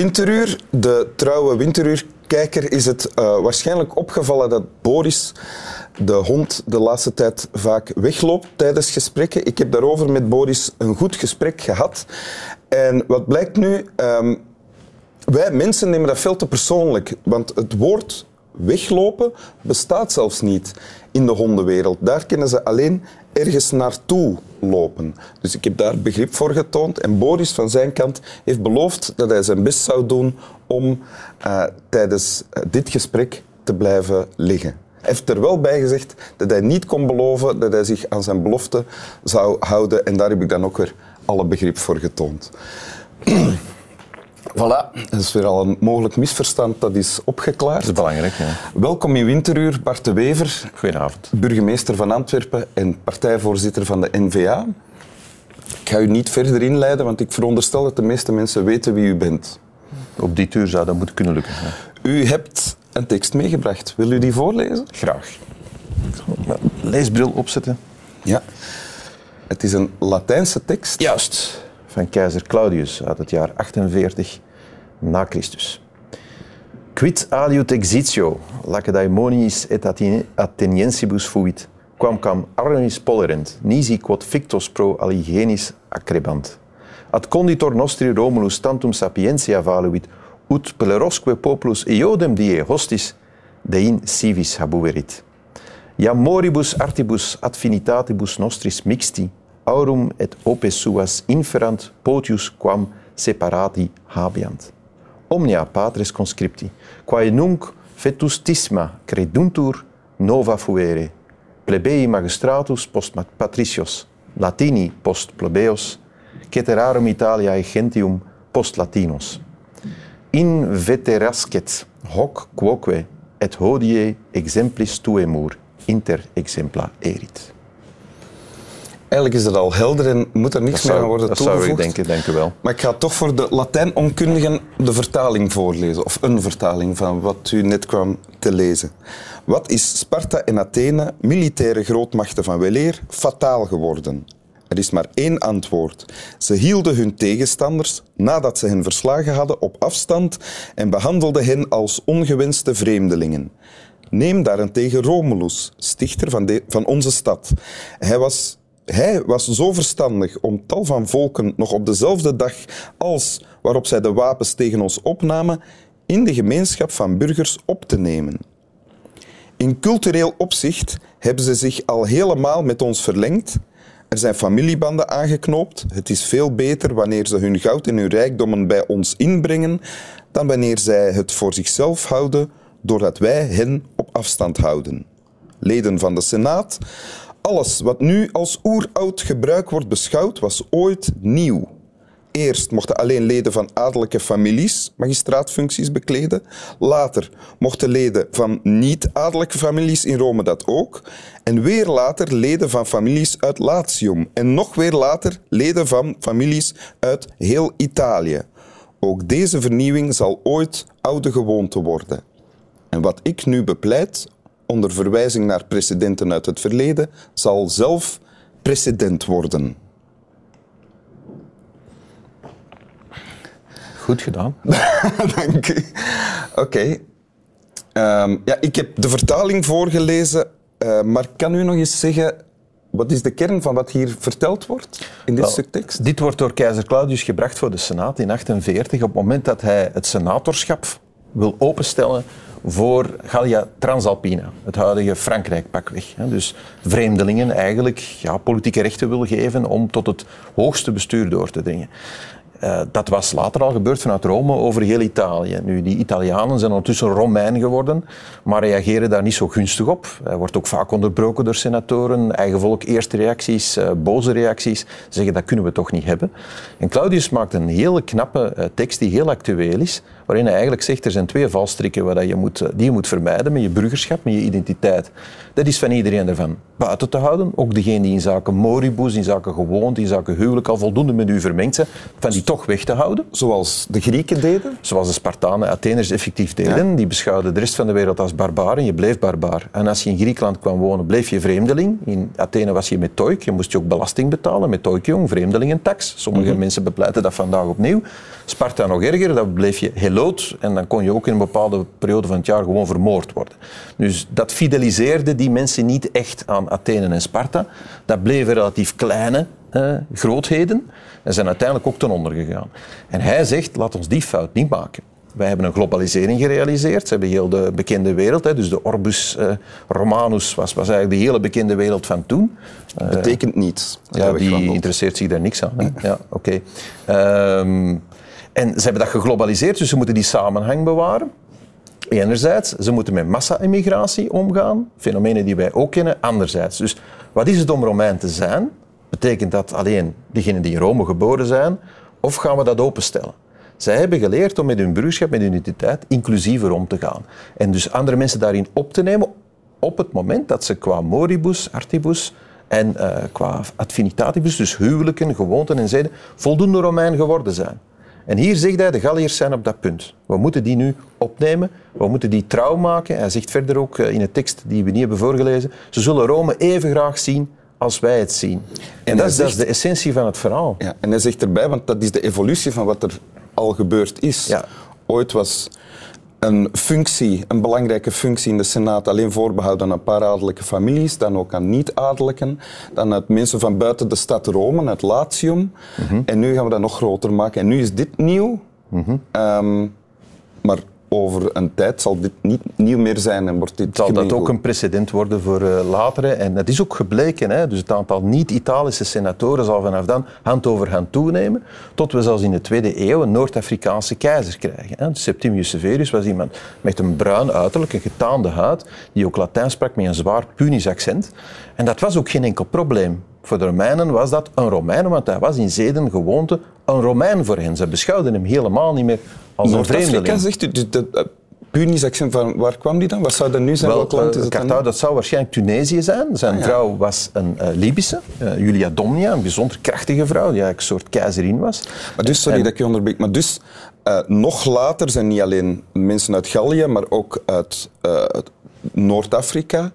Winteruur. De trouwe Winteruur-kijker is het uh, waarschijnlijk opgevallen dat Boris, de hond, de laatste tijd vaak wegloopt tijdens gesprekken. Ik heb daarover met Boris een goed gesprek gehad. En wat blijkt nu? Um, wij mensen nemen dat veel te persoonlijk. Want het woord weglopen bestaat zelfs niet in de hondenwereld. Daar kennen ze alleen ergens naartoe lopen. Dus ik heb daar begrip voor getoond. En Boris van zijn kant heeft beloofd dat hij zijn best zou doen om uh, tijdens uh, dit gesprek te blijven liggen. Hij heeft er wel bij gezegd dat hij niet kon beloven dat hij zich aan zijn belofte zou houden. En daar heb ik dan ook weer alle begrip voor getoond. Voilà, dat is weer al een mogelijk misverstand dat is opgeklaard. Dat is belangrijk, ja. Welkom in Winteruur, Bart de Wever. Goedenavond. Burgemeester van Antwerpen en partijvoorzitter van de NVA. Ik ga u niet verder inleiden, want ik veronderstel dat de meeste mensen weten wie u bent. Op die uur zou dat moeten kunnen lukken. U hebt een tekst meegebracht. Wil u die voorlezen? Graag. Ik zal mijn leesbril opzetten. Ja. Het is een Latijnse tekst. Juist van keizer Claudius uit het jaar 48 na Christus. Quid aliut exitio, lacedaemoniis et Atheniensibus fuit, quam cam armis polerent, nisi quod fictos pro aligenis accrebant. Ad conditor nostri Romulus tantum sapientia valuit, ut pelerosque populus eodem die hostis dein civis habuerit. Iam moribus artibus affinitatibus nostris mixti, aurum et opes suas inferant potius quam separati habiant. Omnia patres conscripti, quae nunc fetustisma creduntur nova fuere, plebei magistratus post patricios, latini post plebeos, ceterarum Italiae gentium post latinos. In veterascet hoc quoque et hodie exemplis tuemur inter exempla erit. Eigenlijk is dat al helder en moet er niks meer aan worden dat toegevoegd. Dat zou ik denken, denk wel. Maar ik ga toch voor de Latijn-onkundigen de vertaling voorlezen. Of een vertaling van wat u net kwam te lezen. Wat is Sparta en Athene, militaire grootmachten van weleer, fataal geworden? Er is maar één antwoord. Ze hielden hun tegenstanders, nadat ze hen verslagen hadden, op afstand en behandelden hen als ongewenste vreemdelingen. Neem daarentegen Romulus, stichter van, de, van onze stad. Hij was hij was zo verstandig om tal van volken nog op dezelfde dag als waarop zij de wapens tegen ons opnamen, in de gemeenschap van burgers op te nemen. In cultureel opzicht hebben ze zich al helemaal met ons verlengd. Er zijn familiebanden aangeknoopt. Het is veel beter wanneer ze hun goud en hun rijkdommen bij ons inbrengen dan wanneer zij het voor zichzelf houden doordat wij hen op afstand houden. Leden van de Senaat, alles wat nu als oeroud gebruik wordt beschouwd, was ooit nieuw. Eerst mochten alleen leden van adellijke families magistraatfuncties bekleden. Later mochten leden van niet-adellijke families in Rome dat ook. En weer later leden van families uit Latium. En nog weer later leden van families uit heel Italië. Ook deze vernieuwing zal ooit oude gewoonte worden. En wat ik nu bepleit, onder verwijzing naar precedenten uit het verleden, zal zelf precedent worden. Goed gedaan. Dank u. Oké. Ehm, ja, ik heb de vertaling voorgelezen, uh, maar kan u nog eens zeggen wat is de kern van wat hier verteld wordt in dit stuk tekst? Dit wordt door keizer Claudius gebracht voor de Senaat in 1948, op het moment dat hij het senatorschap wil openstellen voor Gallia Transalpina, het huidige Frankrijk pakweg. Dus vreemdelingen eigenlijk ja, politieke rechten wil geven om tot het hoogste bestuur door te dringen. Uh, dat was later al gebeurd vanuit Rome over heel Italië. Nu, die Italianen zijn ondertussen Romein geworden, maar reageren daar niet zo gunstig op. Wordt ook vaak onderbroken door senatoren. Eigen volk, eerste reacties, uh, boze reacties, zeggen dat kunnen we toch niet hebben. En Claudius maakt een hele knappe uh, tekst die heel actueel is, waarin hij eigenlijk zegt er zijn twee valstrikken waar je moet, die je moet vermijden met je burgerschap, met je identiteit. Dat is van iedereen ervan buiten te houden. Ook degene die in zaken moribus, in zaken gewoonte, in zaken huwelijk al voldoende met u vermengd zijn, van die toch weg te houden. Zoals de Grieken deden? Zoals de Spartanen, Atheners effectief deden. Die beschouwden de rest van de wereld als barbaren. Je bleef barbaar. En als je in Griekenland kwam wonen, bleef je vreemdeling. In Athene was je met toik. Je moest je ook belasting betalen met toikjong, vreemdelingentax. Sommige mhm. mensen bepleiten dat vandaag opnieuw. Sparta nog erger, dan bleef je en dan kon je ook in een bepaalde periode van het jaar gewoon vermoord worden. Dus dat fideliseerde die mensen niet echt aan Athene en Sparta. Dat bleven relatief kleine eh, grootheden en zijn uiteindelijk ook ten onder gegaan. En hij zegt, laat ons die fout niet maken. Wij hebben een globalisering gerealiseerd. Ze hebben heel de bekende wereld. Hè. Dus de Orbus uh, Romanus was, was eigenlijk de hele bekende wereld van toen. Uh, Betekent niets. Ja, die interesseert zich daar niks aan. Hè. Ja, oké. Ehm, en ze hebben dat geglobaliseerd, dus ze moeten die samenhang bewaren. Enerzijds, ze moeten met massa-immigratie omgaan, fenomenen die wij ook kennen. Anderzijds, dus wat is het om Romein te zijn? Betekent dat alleen diegenen die in Rome geboren zijn? Of gaan we dat openstellen? Zij hebben geleerd om met hun burgerschap, met hun identiteit, inclusiever om te gaan. En dus andere mensen daarin op te nemen op het moment dat ze qua moribus, artibus en uh, qua affinitatibus, dus huwelijken, gewoonten en zeden, voldoende Romein geworden zijn. En hier zegt hij, de Galliërs zijn op dat punt. We moeten die nu opnemen, we moeten die trouw maken. Hij zegt verder ook eh, in de tekst die we niet hebben voorgelezen, ze zullen Rome even graag zien als wij het zien. En, dat, is, dat, is, de essentie van het verhaal. Ja, en hij zegt erbij, want dat is de evolutie van wat er al gebeurd is. Ja. Ooit was een functie, een belangrijke functie in de Senaat alleen voorbehouden aan een paar adellijke families, dan ook aan niet-adellijken, dan uit mensen van buiten de stad Rome, het Latium. Mhm. En nu gaan we dat nog groter maken. En nu is dit nieuw, ehm, maar over een tijd zal dit niet nieuw meer zijn en wordt dit Zal dat ook een precedent worden voor uh, latere? En dat is ook gebleken. Hè? Dus het aantal niet-Italische senatoren zal vanaf dan hand over hand toenemen, tot we zelfs in de tweede eeuw een Noord-Afrikaanse keizer krijgen. Hè? Septimius Severus was iemand met een bruin uiterlijk, een getaande huid, die ook Latijn sprak met een zwaar Punisch accent. En dat was ook geen enkel probleem. Voor de Romeinen was dat een Romein, want hij was in zeden, gewoonte, een Romein voor hen. Ze beschouwden hem helemaal niet meer als een vreemdeling. zegt u, dat Punisch accent, van waar kwam die dan? Wat zou dat nu zijn? Wel, land is het dat zou waarschijnlijk Tunesië zijn. Zijn ah, vrouw was een uh, Libische, uh, Julia Domnia, een bijzonder krachtige vrouw, die eigenlijk een soort keizerin was. Maar dus, sorry dat ik je onderbreek, maar dus uh, nog later zijn niet alleen mensen uit Gallië, maar ook uit Noord-Afrika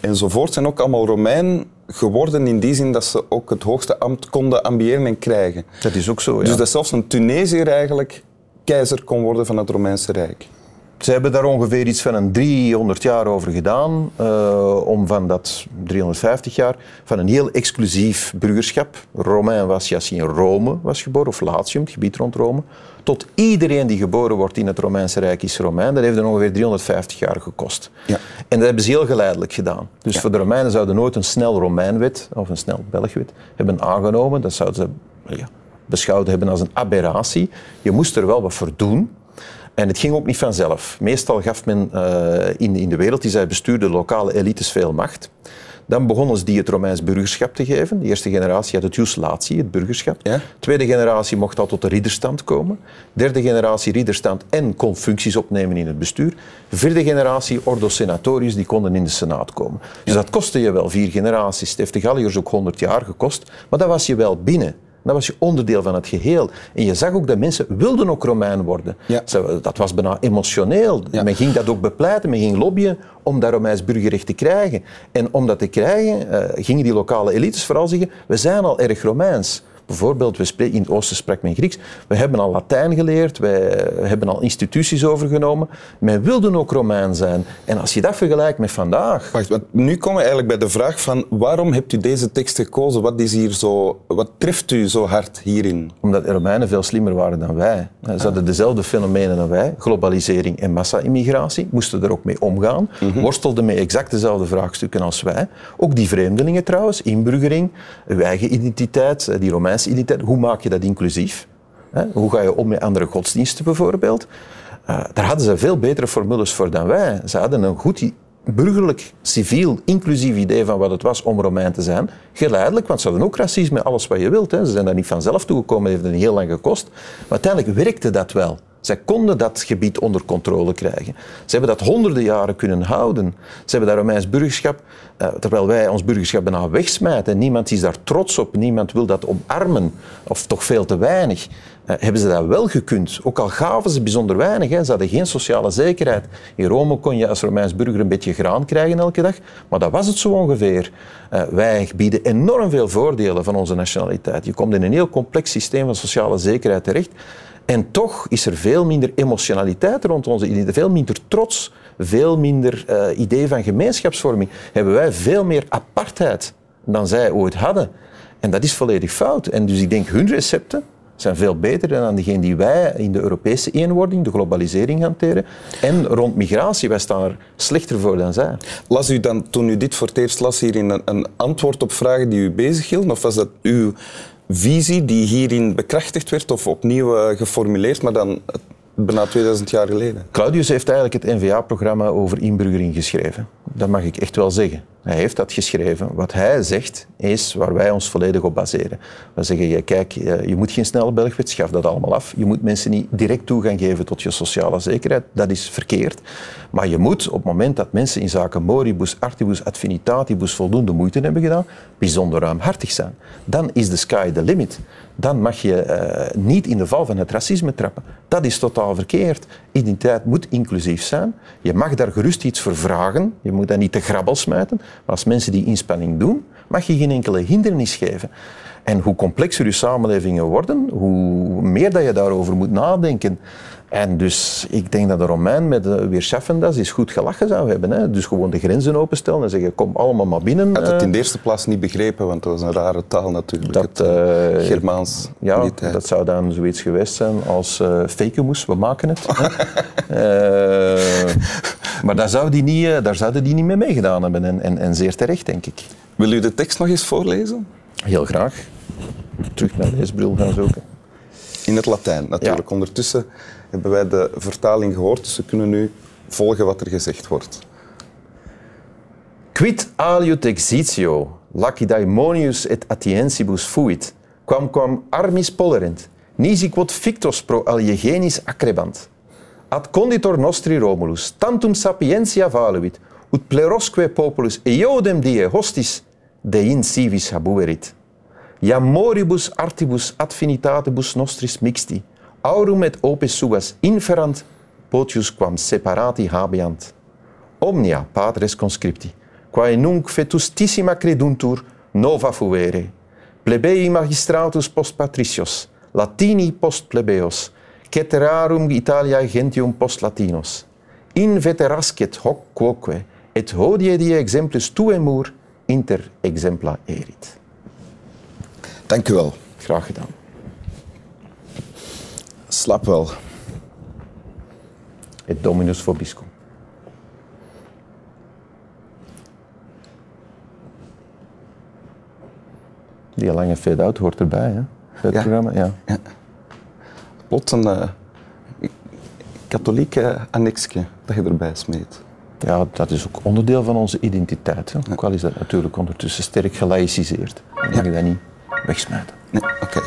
enzovoort, zijn ook allemaal Romein geworden in die zin dat ze ook het hoogste ambt konden ambiëren en krijgen. Dat is ook zo, ja. Dus dat zelfs een Tunesiër eigenlijk keizer kon worden van het Romeinse Rijk. Ze hebben daar ongeveer iets van een 300 jaar over gedaan, uh, om van dat 350 jaar, van een heel exclusief burgerschap, Romein was hij in Rome was geboren, of Latium, het gebied rond Rome, tot iedereen die geboren wordt in het Romeinse Rijk is Romein. Dat heeft er ongeveer 350 jaar gekost. Ja. En dat hebben ze heel geleidelijk gedaan. Dus voor de Romeinen zouden nooit een snel Romeinwet of een snel Belgwet hebben aangenomen. Dat zouden ze ja, beschouwd hebben als een aberratie. Je moest er wel wat voor doen. En het ging ook niet vanzelf. Meestal gaf men uh, in, in de wereld die zij bestuurde lokale elites veel macht. Dan begonnen ze die het Romeins burgerschap te geven. De eerste generatie had het jus lati, het burgerschap. Ja? Tweede generatie mocht al tot de ridderstand komen. Derde generatie ridderstand en kon functies opnemen in het bestuur. Vierde generatie ordo senatorius, die konden in de senaat komen. Dus dat kostte je wel vier generaties. Het heeft de Galliërs ook honderd jaar gekost. Maar dat was je wel binnen. Dat was je onderdeel van het geheel. En je zag ook dat mensen wilden ook Romein worden. Ja. Dat was bijna emotioneel. Men ging dat ook bepleiten, men ging lobbyen om dat Romeins burgerrecht te krijgen. En om dat te krijgen, uh, gingen die lokale elites vooral zeggen, we zijn al erg Romeins. Bijvoorbeeld, we spreken, in het oosten sprak men Grieks. We hebben al Latijn geleerd, wij hebben al instituties overgenomen. Men wilde ook Romein zijn. En als je dat vergelijkt met vandaag... Wacht, want nu komen we eigenlijk bij de vraag van waarom hebt u deze tekst gekozen? Wat, is hier zo, wat treft u zo hard hierin? Omdat de Romeinen veel slimmer waren dan wij. Ze hadden dezelfde fenomenen dan wij, globalisering en massa-immigratie, moesten er ook mee omgaan, mm worstelden met exact dezelfde vraagstukken als wij. Ook die vreemdelingen trouwens, inburgering, uw eigen identiteit, die Hoe maak je dat inclusief? Hoe ga je om met andere godsdiensten bijvoorbeeld? Uh, daar hadden ze veel betere formules voor dan wij. Ze hadden een goed burgerlijk, civiel, inclusief idee van wat het was om Romein te zijn. Geleidelijk, want ze hadden ook racisme, alles wat je wilt. Ze zijn daar niet vanzelf toegekomen, het heeft een heel lang gekost. Maar uiteindelijk werkte dat wel. Zij konden dat gebied onder controle krijgen. Ze hebben dat honderden jaren kunnen houden. Ze hebben dat Romeins burgerschap, eh, terwijl wij ons burgerschap bijna wegsmijten. Niemand is daar trots op, niemand wil dat omarmen, of toch veel te weinig. Eh, hebben ze dat wel gekund. Ook al gaven ze bijzonder weinig. Ze hadden geen sociale zekerheid. In Rome kon je als Romeins burger een beetje graan krijgen elke dag, maar dat was het zo ongeveer. Uh, wij bieden enorm veel voordelen van onze nationaliteit. Je komt in een heel complex systeem van sociale zekerheid terecht. En toch is er veel minder emotionaliteit rond onze identiteit, veel minder trots, veel minder uh, idee van gemeenschapsvorming. Hebben wij veel meer apartheid dan zij ooit hadden. En dat is volledig fout. En dus ik denk hun recepten zijn veel beter dan diegene die wij in de Europese eenwording, de globalisering hanteren. En rond migratie, wij staan er slechter voor dan zij. Las u dan, toen u dit voor het eerst las, hierin een, een antwoord op vragen die u bezighielden? Of was dat uw visie die hierin bekrachtigd werd of opnieuw eh, geformuleerd, maar dan bijna 2000 jaar geleden? Claudius heeft eigenlijk het NVA-programma over inburgering geschreven. Dat mag ik echt wel zeggen. Hij heeft dat geschreven. Wat hij zegt is waar wij ons volledig op baseren. We zeggen, kijk, je moet geen snelle Belgwet, schaf dat allemaal af. Je moet mensen niet direct toegang geven tot je sociale zekerheid. Dat is verkeerd. Maar je moet op het moment dat mensen in zaken moribus, artibus, affinitatibus voldoende moeite hebben gedaan, bijzonder ruimhartig zijn. Dan is de sky the limit. Dan mag je uh, niet in de val van het racisme trappen. Dat is totaal verkeerd. Identiteit moet inclusief zijn. Je mag daar gerust iets voor vragen. Je moet dat niet te grabbel smijten. Maar als mensen die inspanning doen, mag je geen enkele hindernis geven. En hoe complexer je samenlevingen worden, hoe meer dat je daarover moet nadenken. En dus ik denk dat de Romein met de Weerschaffendas is goed gelachen zou hebben. Hè? Dus gewoon de grenzen openstellen en zeggen kom allemaal maar binnen. Had het in de eerste plaas niet begrepen, want dat was een rare taal natuurlijk. Dat, het, uh, Germaans. Ja, dat zou dan zoiets geweest zijn als uh, fake moes, we maken het. uh, maar daar, zou die niet, daar zouden die niet mee meegedaan hebben en, en, en zeer terecht, denk ik. Wil u de tekst nog eens voorlezen? Heel graag. Terug naar leesbril gaan zoeken. In het Latijn natuurlijk. Ondertussen hebben wij de vertaling gehoord, dus we kunnen nu volgen wat er gezegd wordt. Quid aliut exitio, lacidaimonius et atiensibus fuit, quam quam armis polerent, nisi quod fictos pro aliegenis accrebant. ad conditor nostri Romulus tantum sapientia valuit ut plerosque populus eodem die hostis de in civis habuerit. Iam moribus artibus ad finitatibus nostris mixti aurum et opes suas inferant potius quam separati habeant. Omnia patres conscripti quae nunc fetustissima creduntur nova fuere. Plebei magistratus post patricios latini post plebeos ceterarum Italia gentium post latinos. In veterascet hoc quoque, et hodie die exemplis tuemur inter exempla erit. Dank u wel. Graag gedaan. Slap wel. Et dominus vobiscum. Die lange fade-out hoort erbij, hè? Het ja. programma, ja. ja. Plots een uh, katholieke annexje dat je erbij smeet. Ja, dat is ook onderdeel van onze identiteit. Hè. Ook al is dat natuurlijk ondertussen sterk gelaïciseerd. Dan mag je dat niet wegsmijten. Nee, oké.